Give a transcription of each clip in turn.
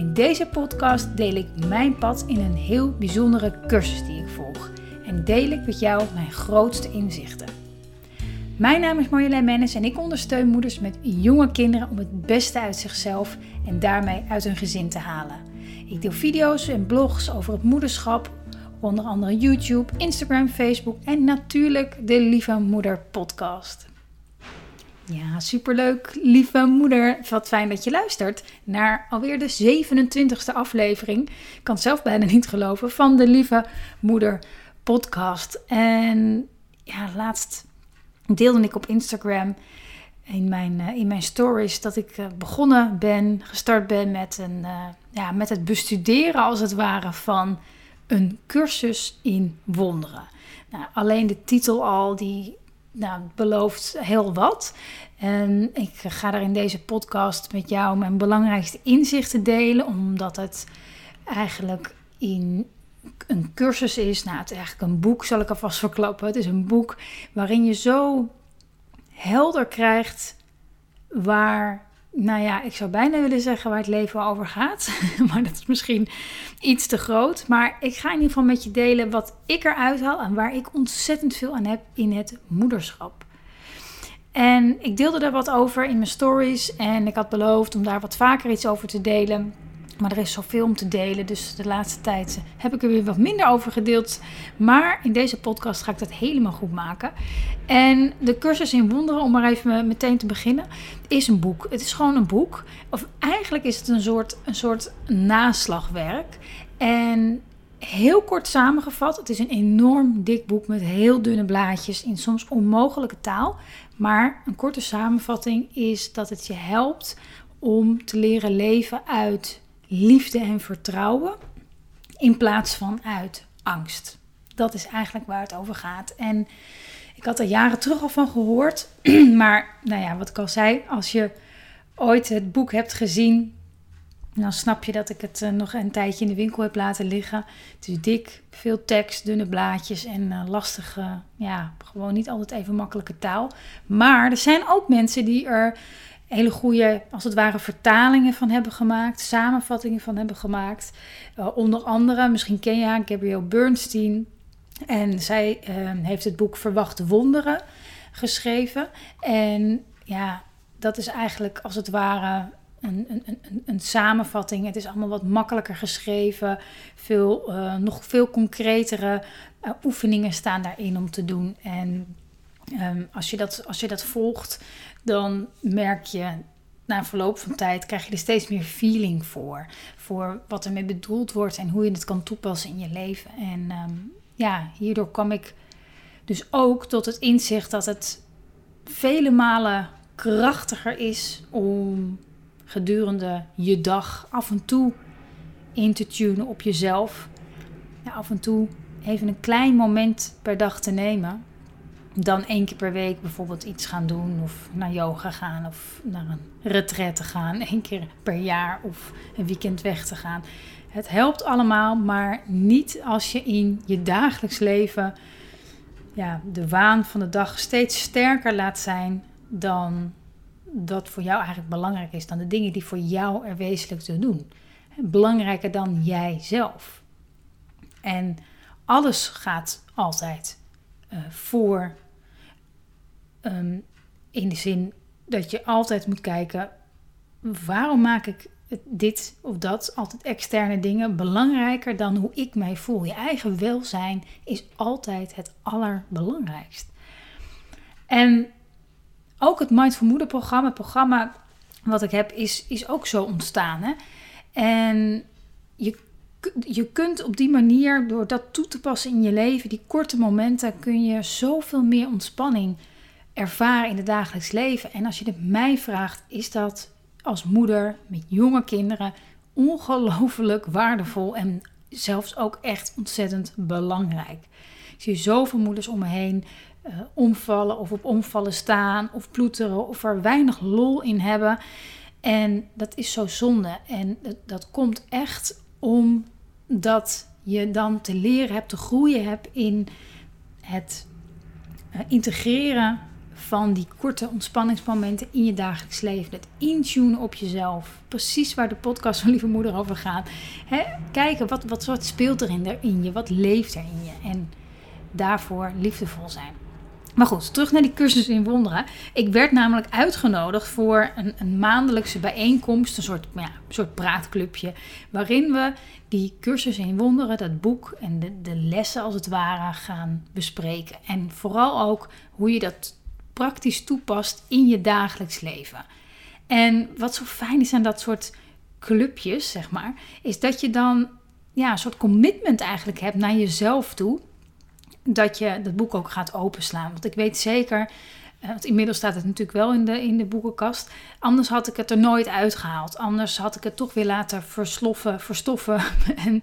In deze podcast deel ik mijn pad in een heel bijzondere cursus die ik volg. En deel ik met jou mijn grootste inzichten. Mijn naam is Marjolein Mennis en ik ondersteun moeders met jonge kinderen om het beste uit zichzelf en daarmee uit hun gezin te halen. Ik deel video's en blogs over het moederschap, onder andere YouTube, Instagram, Facebook en natuurlijk de Lieve Moeder podcast. Ja, superleuk, lieve moeder. Wat fijn dat je luistert naar alweer de 27e aflevering. Ik kan het zelf bijna niet geloven van de Lieve Moeder podcast. En ja, laatst deelde ik op Instagram in mijn, uh, in mijn stories dat ik uh, begonnen ben, gestart ben met, een, uh, ja, met het bestuderen als het ware van een cursus in wonderen. Nou, alleen de titel al, die nou, belooft heel wat. En ik ga er in deze podcast met jou mijn belangrijkste inzichten delen, omdat het eigenlijk in een cursus is. Nou, het is eigenlijk een boek, zal ik alvast verklappen. Het is een boek waarin je zo helder krijgt waar, nou ja, ik zou bijna willen zeggen waar het leven over gaat. maar dat is misschien iets te groot. Maar ik ga in ieder geval met je delen wat ik eruit haal en waar ik ontzettend veel aan heb in het moederschap. En ik deelde daar wat over in mijn stories en ik had beloofd om daar wat vaker iets over te delen. Maar er is zoveel om te delen, dus de laatste tijd heb ik er weer wat minder over gedeeld. Maar in deze podcast ga ik dat helemaal goed maken. En de cursus in wonderen, om maar even meteen te beginnen, is een boek. Het is gewoon een boek. Of eigenlijk is het een soort, een soort naslagwerk. En heel kort samengevat, het is een enorm dik boek met heel dunne blaadjes in soms onmogelijke taal. Maar een korte samenvatting is dat het je helpt om te leren leven uit liefde en vertrouwen in plaats van uit angst. Dat is eigenlijk waar het over gaat. En ik had er jaren terug al van gehoord, maar nou ja, wat ik al zei, als je ooit het boek hebt gezien, dan snap je dat ik het eh, nog een tijdje in de winkel heb laten liggen. Het is dik, veel tekst, dunne blaadjes en uh, lastige, ja, gewoon niet altijd even makkelijke taal. Maar er zijn ook mensen die er hele goede, als het ware, vertalingen van hebben gemaakt, samenvattingen van hebben gemaakt. Uh, onder andere, misschien ken je haar, Gabrielle Bernstein. En zij heeft het boek Verwachte Wonderen geschreven. En ja, dat is eigenlijk als het ware een, een, een, een, samenvatting. Het is allemaal wat makkelijker geschreven. Veel, uh, nog veel concretere uh, oefeningen staan daarin om te doen. En um, als, je dat, als je dat volgt, dan merk je na verloop van tijd krijg je er steeds meer feeling voor. Voor wat ermee bedoeld wordt en hoe je het kan toepassen in je leven. En um, ja, hierdoor kwam ik dus ook tot het inzicht dat het vele malen krachtiger is om gedurende je dag af en toe in te tunen op jezelf. Ja, af en toe even een klein moment per dag te nemen. Dan één keer per week bijvoorbeeld iets gaan doen. Of naar yoga gaan. Of naar een retraite gaan. Eén keer per jaar. Of een weekend weg te gaan. Het helpt allemaal. Maar niet als je in je dagelijks leven ja, de waan van de dag steeds sterker laat zijn dan dat voor jou eigenlijk belangrijk is dan de dingen die voor jou er wezenlijk te doen. Belangrijker dan jijzelf. En alles gaat altijd uh, voor. Um, in de zin dat je altijd moet kijken: waarom maak ik dit of dat, altijd externe dingen, belangrijker dan hoe ik mij voel? Je eigen welzijn is altijd het allerbelangrijkst. En ook het Mindful Moeder programma, het programma wat ik heb, is, is ook zo ontstaan. Hè? En je, je kunt op die manier, door dat toe te passen in je leven, die korte momenten, kun je zoveel meer ontspanning ervaren in het dagelijks leven. En als je het mij vraagt, is dat als moeder met jonge kinderen ongelooflijk waardevol en zelfs ook echt ontzettend belangrijk. Ik zie zoveel moeders om me heen uh, omvallen of op omvallen staan of ploeteren of er weinig lol in hebben. En dat is zo zonde. En dat, komt echt omdat je dan te leren hebt, te groeien hebt in het uh, integreren van die korte ontspanningsmomenten in je dagelijks leven. Het intunen op jezelf. Precies waar de podcast van Lieve Moeder over gaat. Kijken wat, wat, wat speelt er in, in je, wat leeft er in je. En daarvoor liefdevol zijn. Maar goed, terug naar die cursus in wonderen. Ik werd namelijk uitgenodigd voor een, een maandelijkse bijeenkomst, een soort, ja, soort praatclubje, waarin we die cursus in wonderen, dat boek en de, de lessen als het ware gaan bespreken. En vooral ook hoe je dat praktisch toepast in je dagelijks leven. En wat zo fijn is aan dat soort clubjes, zeg maar, is dat je dan ja, een soort commitment eigenlijk hebt naar jezelf toe dat je dat boek ook gaat openslaan. Want ik weet zeker, eh, want inmiddels staat het natuurlijk wel in de, in de boekenkast. Anders had ik het er nooit uitgehaald. Anders had ik het toch weer laten versloffen, verstoffen. en,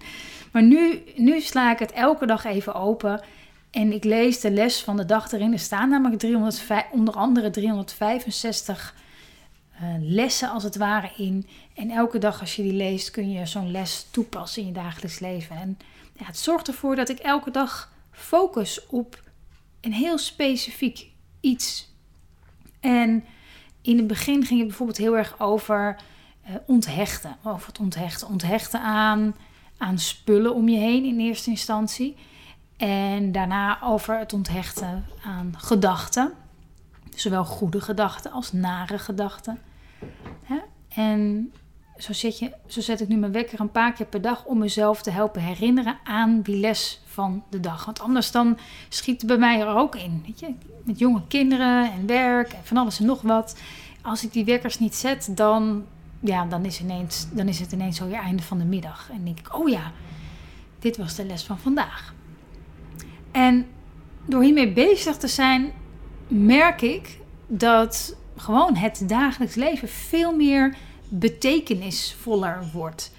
maar nu, nu sla ik het elke dag even open. En ik lees de les van de dag erin. Er staan namelijk 305, onder andere 365 uh, eh, lessen als het ware in. En elke dag als je die leest kun je zo'n les toepassen in je dagelijks leven. En ja, het zorgt ervoor dat ik elke dag focus op een heel specifiek iets. En in het begin ging het bijvoorbeeld heel erg over uh, onthechten. Over het onthechten. Onthechten aan, aan spullen om je heen in eerste instantie. En daarna over het onthechten aan gedachten. Zowel goede gedachten als nare gedachten. En zo zet, je, zo zet ik nu mijn wekker een paar keer per dag om mezelf te helpen herinneren aan die les van de dag. Want anders dan schiet het bij mij er ook in. Weet je? Met jonge kinderen en werk en van alles en nog wat. Als ik die wekkers niet zet, dan, ja, dan, is, ineens, dan is het ineens zo weer einde van de middag. En denk ik, oh ja, dit was de les van vandaag. En door hiermee bezig te zijn, merk ik dat gewoon het dagelijks leven veel meer betekenisvoller wordt.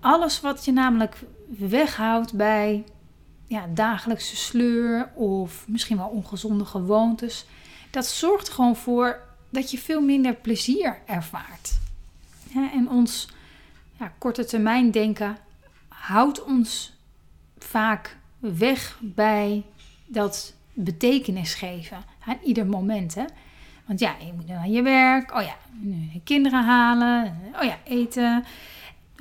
Alles wat je namelijk weghoudt bij ja, dagelijkse sleur of misschien wel ongezonde gewoontes, dat zorgt gewoon voor dat je veel minder plezier ervaart. en ons ja, korte termijn denken houdt ons vaak weg bij dat betekenis geven aan ieder moment. Hè? Want ja, je moet naar je werk. Oh ja, kinderen halen. Oh ja, eten.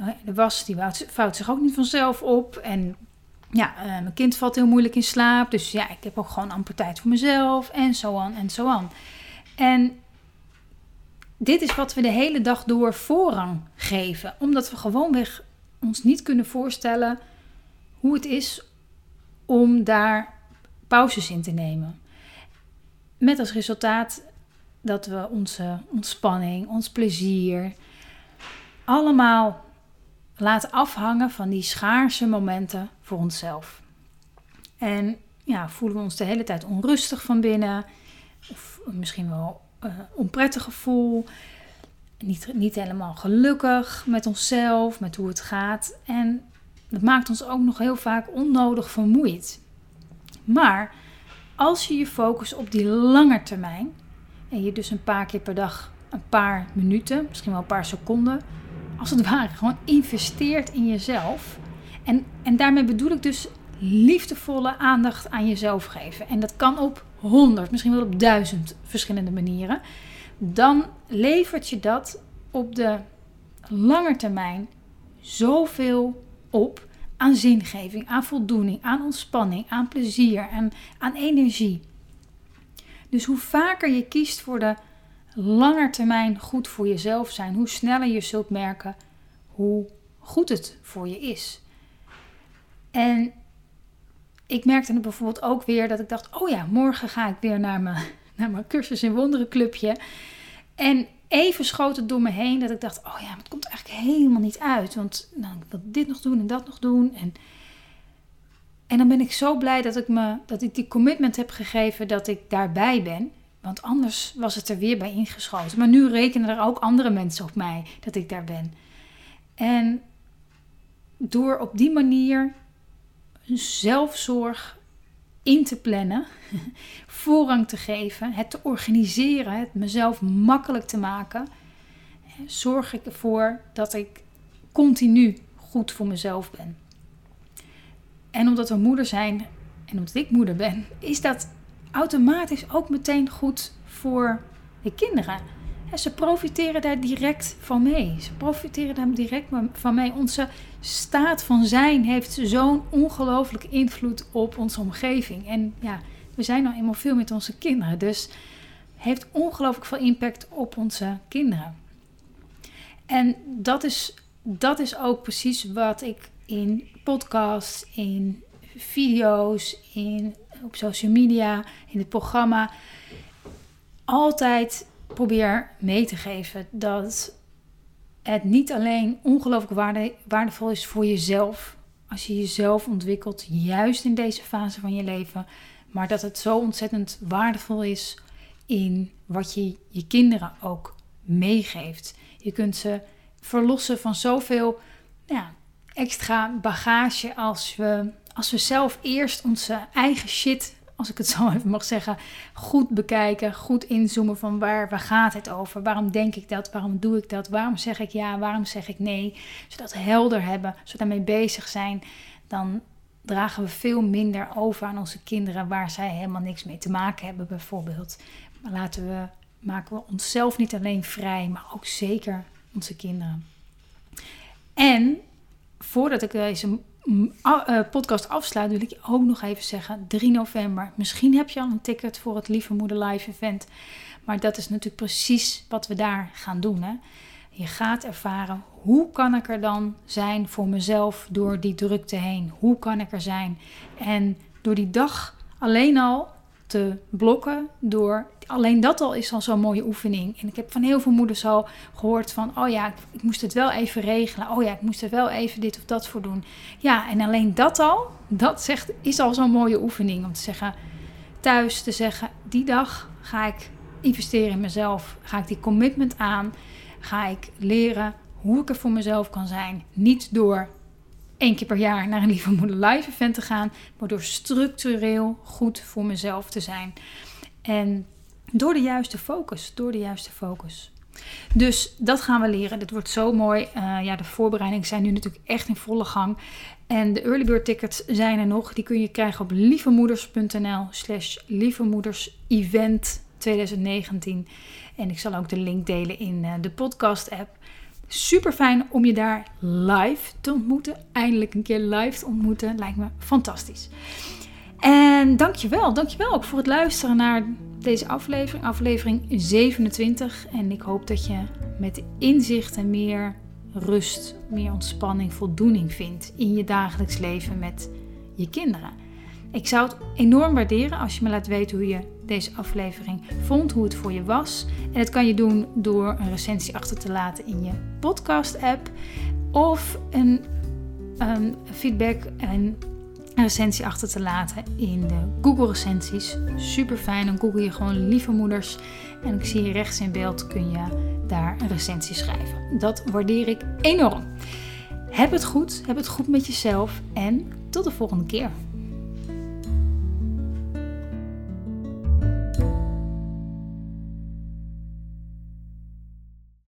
Oh de was die vouwt zich ook niet vanzelf op. En ja, uh, mijn kind valt heel moeilijk in slaap. Dus ja, ik heb ook gewoon amper tijd voor mezelf. En zo aan en zo aan. En dit is wat we de hele dag door voorrang geven. Omdat we gewoonweg ons niet kunnen voorstellen hoe het is om daar pauzes in te nemen. Met als resultaat dat we onze ontspanning, ons plezier, allemaal laten afhangen van die schaarse momenten voor onszelf. En ja, voelen we ons de hele tijd onrustig van binnen, of misschien wel uh, onprettig gevoel, niet, niet helemaal gelukkig met onszelf, met hoe het gaat. En dat maakt ons ook nog heel vaak onnodig vermoeid. Maar als je je focust op die lange termijn, en je dus een paar keer per dag een paar minuten, misschien wel een paar seconden, als het ware gewoon investeert in jezelf. En, en daarmee bedoel ik dus liefdevolle aandacht aan jezelf geven. En dat kan op honderd, misschien wel op duizend verschillende manieren. Dan levert je dat op de lange termijn zoveel op aan zingeving, aan voldoening, aan ontspanning, aan plezier en aan energie. Dus hoe vaker je kiest voor de termijn goed voor jezelf zijn, hoe sneller je zult merken hoe goed het voor je is. En ik merkte bijvoorbeeld ook weer dat ik dacht: oh ja, morgen ga ik weer naar mijn, naar mijn cursus in wonderenclubje. En even schoot het door me heen dat ik dacht: oh ja, het komt eigenlijk helemaal niet uit. Want nou, ik wil dit nog doen en dat nog doen. En en dan ben ik zo blij dat ik, me, dat ik die commitment heb gegeven dat ik daarbij ben. Want anders was het er weer bij ingeschoten. Maar nu rekenen er ook andere mensen op mij dat ik daar ben. En door op die manier zelfzorg in te plannen, voorrang te geven, het te organiseren, het mezelf makkelijk te maken, zorg ik ervoor dat ik continu goed voor mezelf ben. En omdat we moeder zijn en omdat ik moeder ben, is dat automatisch ook meteen goed voor de kinderen. Ze profiteren daar direct van mee. Ze profiteren daar direct van mee. Onze staat van zijn heeft zo'n ongelooflijke invloed op onze omgeving. En ja, we zijn nou eenmaal veel met onze kinderen. Dus heeft ongelooflijk veel impact op onze kinderen. En dat is, dat is ook precies wat ik in podcasts, in video's, in, op social media, in het programma altijd probeer mee te geven. Dat het niet alleen ongelooflijk waarde, waardevol is voor jezelf. Als je jezelf ontwikkelt, juist in deze fase van je leven. Maar dat het zo ontzettend waardevol is in wat je je kinderen ook meegeeft. Je kunt ze verlossen van zoveel ja, extra bagage als we, als we zelf eerst onze eigen shit, als ik het zo even mag zeggen, goed bekijken, goed inzoomen van waar, waar gaat het over? Waarom denk ik dat? Waarom doe ik dat? Waarom zeg ik ja? Waarom zeg ik nee? Zodat helder hebben, zodat we daarmee bezig zijn, dan dragen we veel minder over aan onze kinderen waar zij helemaal niks mee te maken hebben bijvoorbeeld. Maar laten we, maken we onszelf niet alleen vrij, maar ook zeker onze kinderen. En voordat ik deze podcast afsluit, wil ik ook nog even zeggen: 3 november. Misschien heb je al een ticket voor het Lieve Moeder Live event. Maar dat is natuurlijk precies wat we daar gaan doen. Hè? Je gaat ervaren hoe kan ik er dan zijn voor mezelf door die drukte heen? Hoe kan ik er zijn? En door die dag alleen al te blokken door alleen dat al is al zo'n mooie oefening. En ik heb van heel veel moeders al gehoord van, oh ja, ik, moest het wel even regelen. Oh ja, ik moest er wel even dit of dat voor doen. Ja, en alleen dat al, dat zegt, is al zo'n mooie oefening. Om te zeggen, thuis te zeggen, die dag ga ik investeren in mezelf. Ga ik die commitment aan. Ga ik leren hoe ik er voor mezelf kan zijn. Niet door één keer per jaar naar een Lieve Moeder Live event te gaan, maar door structureel goed voor mezelf te zijn. En door de juiste focus, door de juiste focus. Dus dat gaan we leren. Dit wordt zo mooi. Uh, ja, de voorbereidingen zijn nu natuurlijk echt in volle gang. En de early bird tickets zijn er nog. Die kun je krijgen op lievemoeders.nl slash lievemoedersevent 2019. En ik zal ook de link delen in uh, de podcast app. Super fijn om je daar live te ontmoeten. Eindelijk een keer live te ontmoeten. Lijkt me fantastisch. En dankjewel, dankjewel ook voor het luisteren naar deze aflevering, aflevering 27. En ik hoop dat je met inzicht en meer rust, meer ontspanning, voldoening vindt in je dagelijks leven met je kinderen. Ik zou het enorm waarderen als je me laat weten hoe je deze aflevering vond, hoe het voor je was. En dat kan je doen door een recensie achter te laten in je podcast-app of een, een feedback en een recensie achter te laten in de Google recensies. Super fijn, dan google je gewoon lieve moeders en ik zie je rechts in beeld kun je daar een recensie schrijven. Dat waardeer ik enorm. Heb het goed, heb het goed met jezelf en tot de volgende keer.